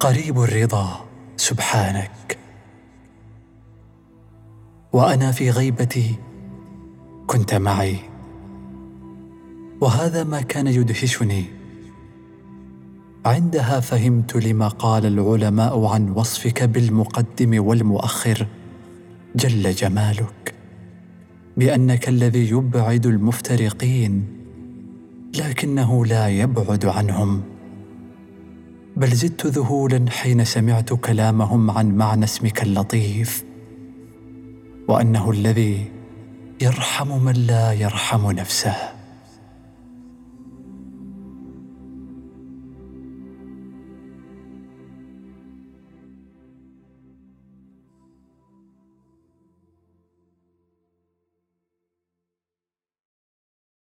قريب الرضا سبحانك. وأنا في غيبتي كنت معي. وهذا ما كان يدهشني. عندها فهمت لما قال العلماء عن وصفك بالمقدم والمؤخر جل جمالك. بأنك الذي يبعد المفترقين لكنه لا يبعد عنهم. بل زدت ذهولا حين سمعت كلامهم عن معنى اسمك اللطيف وأنه الذي يرحم من لا يرحم نفسه.